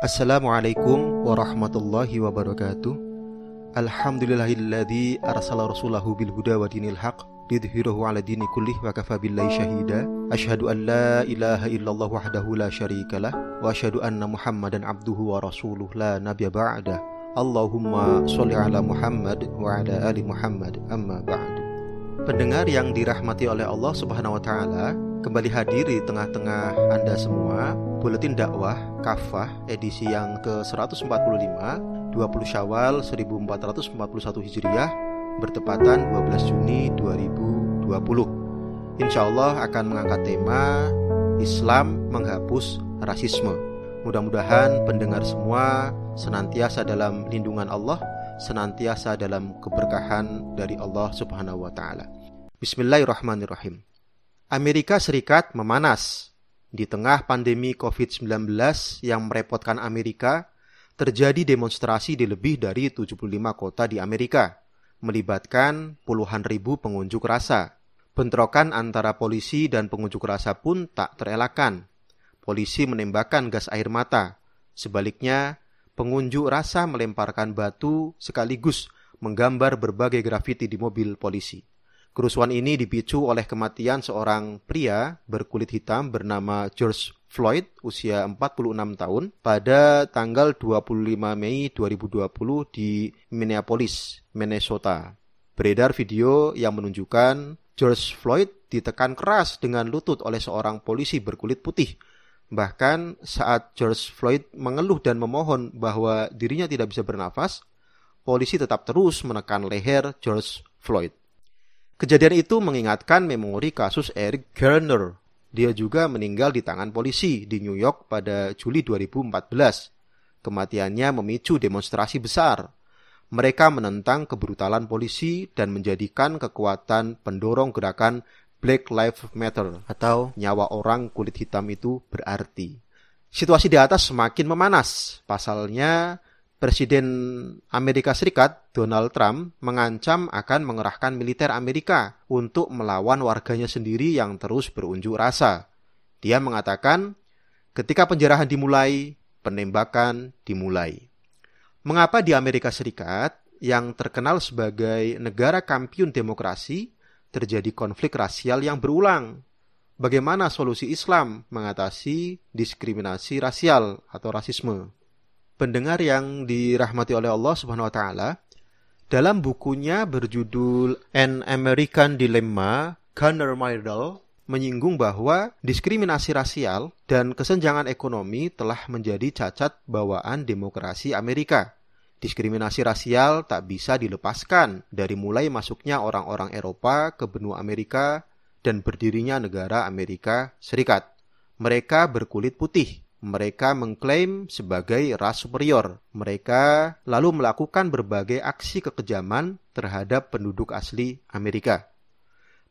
Assalamualaikum warahmatullahi wabarakatuh. Alhamdulillahilladzi arsala rasulahu bil huda wa dinil haq lidhhirahu ala dini kullih wa kafa billahi syahida. Asyhadu an la ilaha illallah wahdahu la syarikalah wa asyhadu anna Muhammadan abduhu wa rasuluh la nabiyya ba'da. Allahumma sholli ala Muhammad wa ala ali Muhammad amma ba'du. Pendengar yang dirahmati oleh Allah Subhanahu wa taala, kembali hadir di tengah-tengah Anda semua Buletin Dakwah Kafah edisi yang ke-145 20 Syawal 1441 Hijriah bertepatan 12 Juni 2020 Insya Allah akan mengangkat tema Islam menghapus rasisme Mudah-mudahan pendengar semua senantiasa dalam lindungan Allah senantiasa dalam keberkahan dari Allah Subhanahu wa taala. Bismillahirrahmanirrahim. Amerika Serikat memanas. Di tengah pandemi COVID-19 yang merepotkan Amerika, terjadi demonstrasi di lebih dari 75 kota di Amerika, melibatkan puluhan ribu pengunjuk rasa. Bentrokan antara polisi dan pengunjuk rasa pun tak terelakkan. Polisi menembakkan gas air mata. Sebaliknya, pengunjuk rasa melemparkan batu sekaligus menggambar berbagai grafiti di mobil polisi. Kerusuhan ini dipicu oleh kematian seorang pria berkulit hitam bernama George Floyd usia 46 tahun pada tanggal 25 Mei 2020 di Minneapolis, Minnesota. Beredar video yang menunjukkan George Floyd ditekan keras dengan lutut oleh seorang polisi berkulit putih Bahkan saat George Floyd mengeluh dan memohon bahwa dirinya tidak bisa bernafas, polisi tetap terus menekan leher George Floyd. Kejadian itu mengingatkan memori kasus Eric Garner. Dia juga meninggal di tangan polisi di New York pada Juli 2014. Kematiannya memicu demonstrasi besar. Mereka menentang kebrutalan polisi dan menjadikan kekuatan pendorong gerakan Black Lives Matter atau nyawa orang kulit hitam itu berarti. Situasi di atas semakin memanas. Pasalnya, Presiden Amerika Serikat Donald Trump mengancam akan mengerahkan militer Amerika untuk melawan warganya sendiri yang terus berunjuk rasa. Dia mengatakan, ketika penjarahan dimulai, penembakan dimulai. Mengapa di Amerika Serikat yang terkenal sebagai negara kampiun demokrasi terjadi konflik rasial yang berulang. Bagaimana solusi Islam mengatasi diskriminasi rasial atau rasisme? Pendengar yang dirahmati oleh Allah Subhanahu wa taala, dalam bukunya berjudul An American Dilemma, Gunnar Myrdal menyinggung bahwa diskriminasi rasial dan kesenjangan ekonomi telah menjadi cacat bawaan demokrasi Amerika. Diskriminasi rasial tak bisa dilepaskan dari mulai masuknya orang-orang Eropa ke benua Amerika dan berdirinya negara Amerika Serikat. Mereka berkulit putih. Mereka mengklaim sebagai ras superior. Mereka lalu melakukan berbagai aksi kekejaman terhadap penduduk asli Amerika.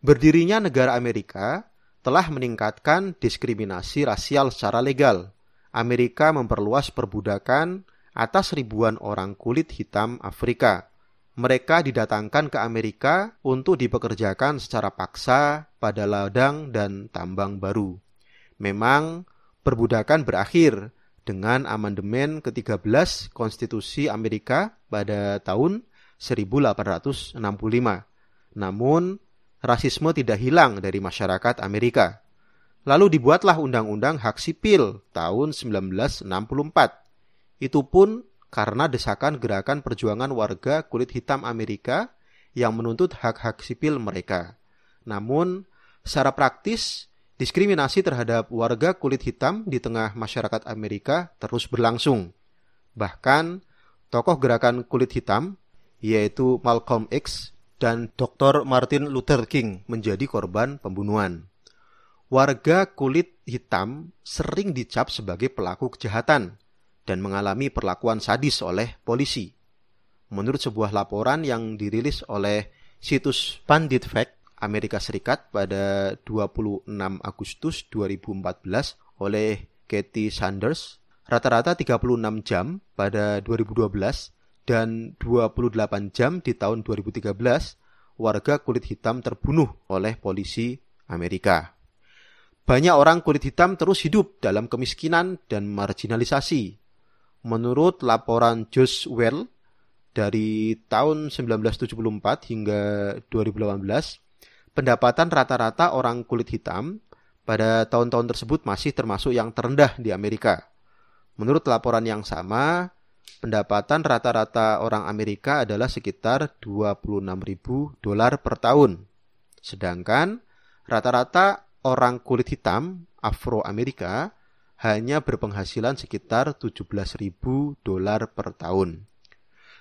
Berdirinya negara Amerika telah meningkatkan diskriminasi rasial secara legal. Amerika memperluas perbudakan atas ribuan orang kulit hitam Afrika. Mereka didatangkan ke Amerika untuk dipekerjakan secara paksa pada ladang dan tambang baru. Memang perbudakan berakhir dengan amandemen ke-13 Konstitusi Amerika pada tahun 1865. Namun, rasisme tidak hilang dari masyarakat Amerika. Lalu dibuatlah Undang-Undang Hak Sipil tahun 1964 itu pun karena desakan gerakan perjuangan warga kulit hitam Amerika yang menuntut hak-hak sipil mereka. Namun, secara praktis, diskriminasi terhadap warga kulit hitam di tengah masyarakat Amerika terus berlangsung. Bahkan, tokoh gerakan kulit hitam, yaitu Malcolm X dan Dr. Martin Luther King menjadi korban pembunuhan. Warga kulit hitam sering dicap sebagai pelaku kejahatan, dan mengalami perlakuan sadis oleh polisi. Menurut sebuah laporan yang dirilis oleh situs Pandit Fact Amerika Serikat pada 26 Agustus 2014 oleh Katie Sanders, rata-rata 36 jam pada 2012 dan 28 jam di tahun 2013 warga kulit hitam terbunuh oleh polisi Amerika. Banyak orang kulit hitam terus hidup dalam kemiskinan dan marginalisasi Menurut laporan Josh Well dari tahun 1974 hingga 2018, pendapatan rata-rata orang kulit hitam pada tahun-tahun tersebut masih termasuk yang terendah di Amerika. Menurut laporan yang sama, pendapatan rata-rata orang Amerika adalah sekitar 26.000 dolar per tahun. Sedangkan rata-rata orang kulit hitam Afro-Amerika hanya berpenghasilan sekitar 17.000 dolar per tahun.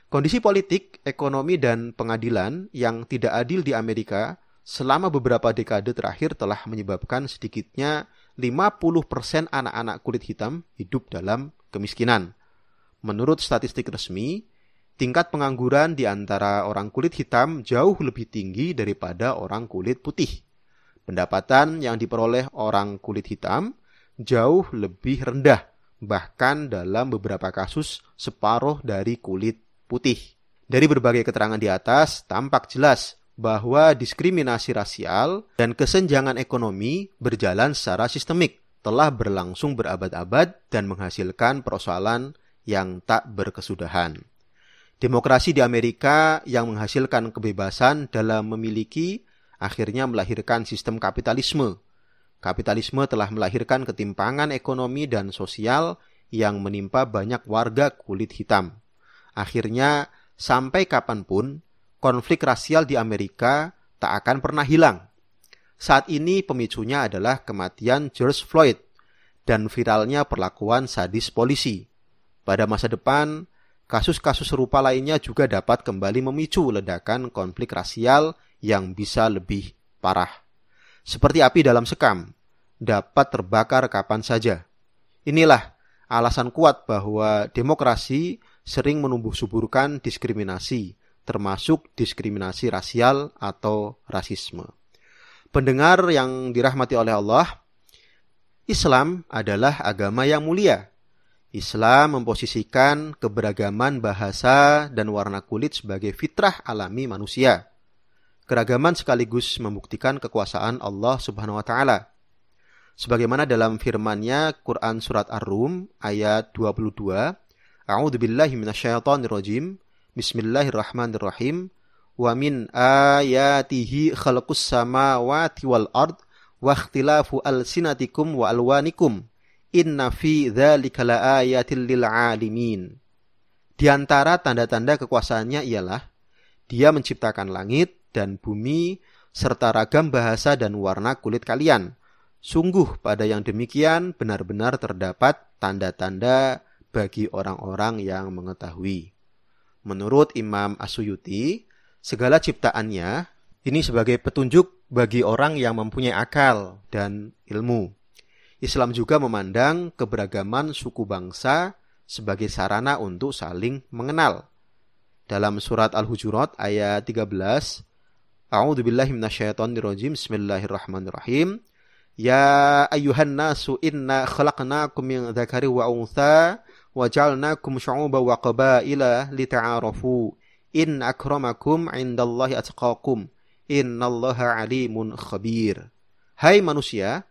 Kondisi politik, ekonomi, dan pengadilan yang tidak adil di Amerika selama beberapa dekade terakhir telah menyebabkan sedikitnya 50% anak-anak kulit hitam hidup dalam kemiskinan. Menurut statistik resmi, tingkat pengangguran di antara orang kulit hitam jauh lebih tinggi daripada orang kulit putih. Pendapatan yang diperoleh orang kulit hitam jauh lebih rendah, bahkan dalam beberapa kasus separuh dari kulit putih. Dari berbagai keterangan di atas, tampak jelas bahwa diskriminasi rasial dan kesenjangan ekonomi berjalan secara sistemik, telah berlangsung berabad-abad dan menghasilkan persoalan yang tak berkesudahan. Demokrasi di Amerika yang menghasilkan kebebasan dalam memiliki akhirnya melahirkan sistem kapitalisme Kapitalisme telah melahirkan ketimpangan ekonomi dan sosial yang menimpa banyak warga kulit hitam. Akhirnya, sampai kapan pun, konflik rasial di Amerika tak akan pernah hilang. Saat ini pemicunya adalah kematian George Floyd dan viralnya perlakuan sadis polisi. Pada masa depan, kasus-kasus serupa lainnya juga dapat kembali memicu ledakan konflik rasial yang bisa lebih parah seperti api dalam sekam, dapat terbakar kapan saja. Inilah alasan kuat bahwa demokrasi sering menumbuh suburkan diskriminasi, termasuk diskriminasi rasial atau rasisme. Pendengar yang dirahmati oleh Allah, Islam adalah agama yang mulia. Islam memposisikan keberagaman bahasa dan warna kulit sebagai fitrah alami manusia. Keragaman sekaligus membuktikan kekuasaan Allah Subhanahu wa taala. Sebagaimana dalam firman-Nya Quran surat Ar-Rum ayat 22, A'udzu billahi minasyaitonir rajim. Bismillahirrahmanirrahim. Wa min ayatihi khalaqus samawati wal ard wa ikhtilafu alsinatikum wa alwanikum. Inna fi dzalika laayatil lil alimin. Di antara tanda-tanda kekuasaannya ialah dia menciptakan langit, dan bumi, serta ragam bahasa dan warna kulit kalian. Sungguh pada yang demikian benar-benar terdapat tanda-tanda bagi orang-orang yang mengetahui. Menurut Imam Asuyuti, segala ciptaannya ini sebagai petunjuk bagi orang yang mempunyai akal dan ilmu. Islam juga memandang keberagaman suku bangsa sebagai sarana untuk saling mengenal. Dalam surat Al-Hujurat ayat 13, A'udzu billahi minasyaitonir rajim. Bismillahirrahmanirrahim. Ya ayyuhan nasu inna khalaqnakum min dzakari wa untha wa ja'alnakum syu'uban wa qabaila lita'arafu. In akramakum 'indallahi atqakum. Innallaha 'alimun khabir. Hai manusia,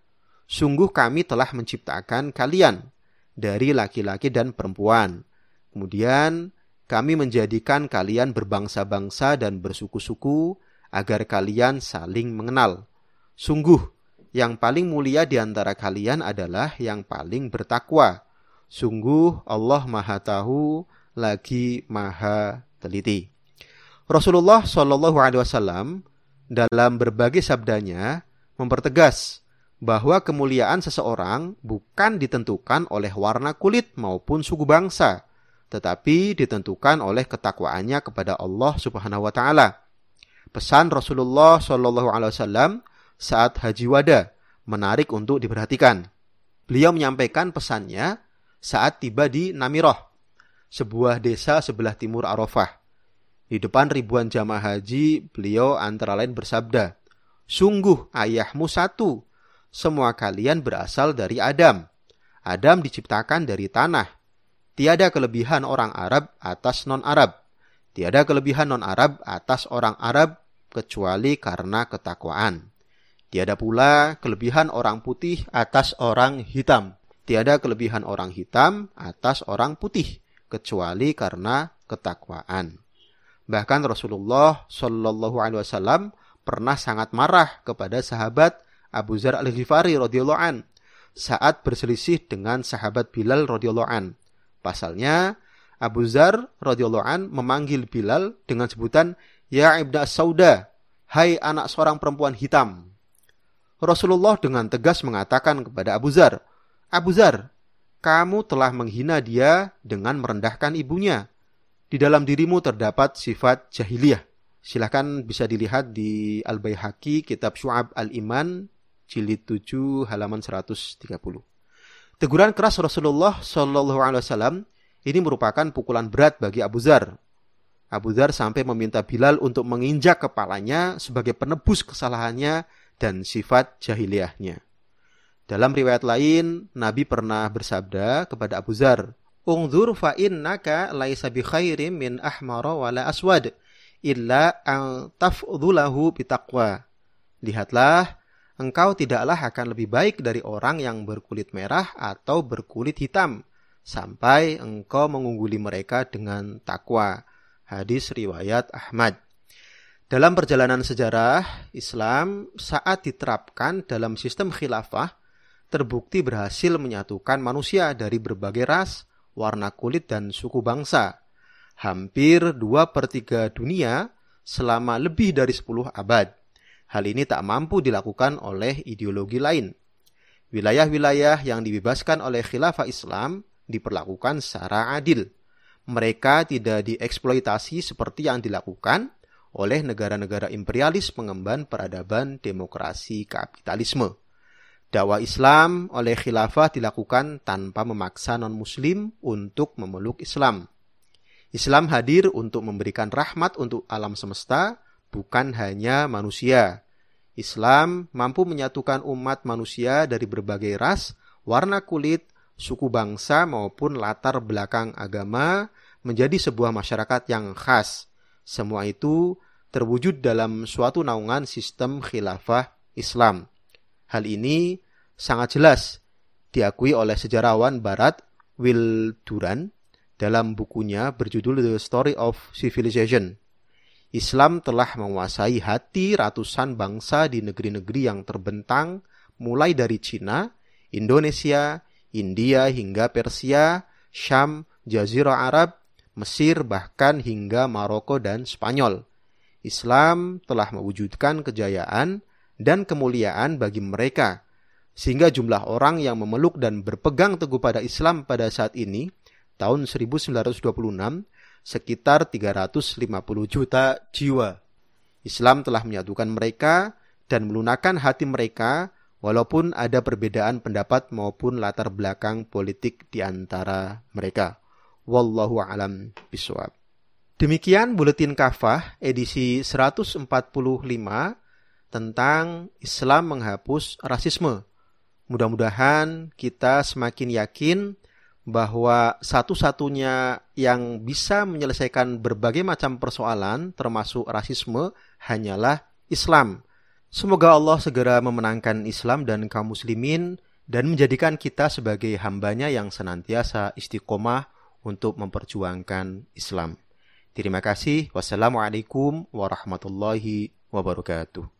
sungguh kami telah menciptakan kalian dari laki-laki dan perempuan. Kemudian kami menjadikan kalian berbangsa-bangsa dan bersuku-suku agar kalian saling mengenal. Sungguh, yang paling mulia di antara kalian adalah yang paling bertakwa. Sungguh Allah Maha Tahu lagi Maha Teliti. Rasulullah Shallallahu Alaihi Wasallam dalam berbagai sabdanya mempertegas bahwa kemuliaan seseorang bukan ditentukan oleh warna kulit maupun suku bangsa, tetapi ditentukan oleh ketakwaannya kepada Allah Subhanahu wa taala pesan Rasulullah Shallallahu Alaihi Wasallam saat haji wada menarik untuk diperhatikan. Beliau menyampaikan pesannya saat tiba di Namiroh, sebuah desa sebelah timur Arafah. Di depan ribuan jamaah haji, beliau antara lain bersabda, Sungguh ayahmu satu, semua kalian berasal dari Adam. Adam diciptakan dari tanah. Tiada kelebihan orang Arab atas non-Arab. Tiada kelebihan non-Arab atas orang Arab kecuali karena ketakwaan. Tiada pula kelebihan orang putih atas orang hitam. Tiada kelebihan orang hitam atas orang putih kecuali karena ketakwaan. Bahkan Rasulullah Shallallahu Alaihi Wasallam pernah sangat marah kepada sahabat Abu Zar al Ghifari radhiyallahu an saat berselisih dengan sahabat Bilal radhiyallahu an. Pasalnya Abu Zar radhiyallahu an memanggil Bilal dengan sebutan Ya Ibda Sauda, hai anak seorang perempuan hitam. Rasulullah dengan tegas mengatakan kepada Abu Zar, Abu Zar, kamu telah menghina dia dengan merendahkan ibunya. Di dalam dirimu terdapat sifat jahiliyah. Silahkan bisa dilihat di Al-Baihaqi, Kitab Syu'ab Al-Iman, jilid 7, halaman 130. Teguran keras Rasulullah Shallallahu Alaihi Wasallam ini merupakan pukulan berat bagi Abu Zar. Abu Zar sampai meminta Bilal untuk menginjak kepalanya sebagai penebus kesalahannya dan sifat jahiliyahnya. Dalam riwayat lain, Nabi pernah bersabda kepada Abu Zar, Ungzur fa innaka laisa bi khairim min ahmara wala aswad illa an tafdhulahu bitaqwa. Lihatlah, engkau tidaklah akan lebih baik dari orang yang berkulit merah atau berkulit hitam, sampai engkau mengungguli mereka dengan takwa. Hadis riwayat Ahmad. Dalam perjalanan sejarah Islam saat diterapkan dalam sistem khilafah, terbukti berhasil menyatukan manusia dari berbagai ras, warna kulit, dan suku bangsa. Hampir dua per tiga dunia selama lebih dari 10 abad. Hal ini tak mampu dilakukan oleh ideologi lain. Wilayah-wilayah yang dibebaskan oleh khilafah Islam diperlakukan secara adil. Mereka tidak dieksploitasi seperti yang dilakukan oleh negara-negara imperialis pengemban peradaban demokrasi kapitalisme. Dakwah Islam oleh khilafah dilakukan tanpa memaksa non-muslim untuk memeluk Islam. Islam hadir untuk memberikan rahmat untuk alam semesta, bukan hanya manusia. Islam mampu menyatukan umat manusia dari berbagai ras, warna kulit, suku bangsa maupun latar belakang agama menjadi sebuah masyarakat yang khas. Semua itu terwujud dalam suatu naungan sistem khilafah Islam. Hal ini sangat jelas diakui oleh sejarawan barat Will Durant dalam bukunya berjudul The Story of Civilization. Islam telah menguasai hati ratusan bangsa di negeri-negeri yang terbentang mulai dari Cina, Indonesia, India hingga Persia, Syam, Jazirah Arab, Mesir bahkan hingga Maroko dan Spanyol. Islam telah mewujudkan kejayaan dan kemuliaan bagi mereka, sehingga jumlah orang yang memeluk dan berpegang teguh pada Islam pada saat ini, tahun 1926, sekitar 350 juta jiwa. Islam telah menyatukan mereka dan melunakkan hati mereka walaupun ada perbedaan pendapat maupun latar belakang politik di antara mereka. Wallahu alam biswab. Demikian buletin kafah edisi 145 tentang Islam menghapus rasisme. Mudah-mudahan kita semakin yakin bahwa satu-satunya yang bisa menyelesaikan berbagai macam persoalan termasuk rasisme hanyalah Islam. Semoga Allah segera memenangkan Islam dan kaum muslimin dan menjadikan kita sebagai hambanya yang senantiasa istiqomah untuk memperjuangkan Islam. Terima kasih. Wassalamualaikum warahmatullahi wabarakatuh.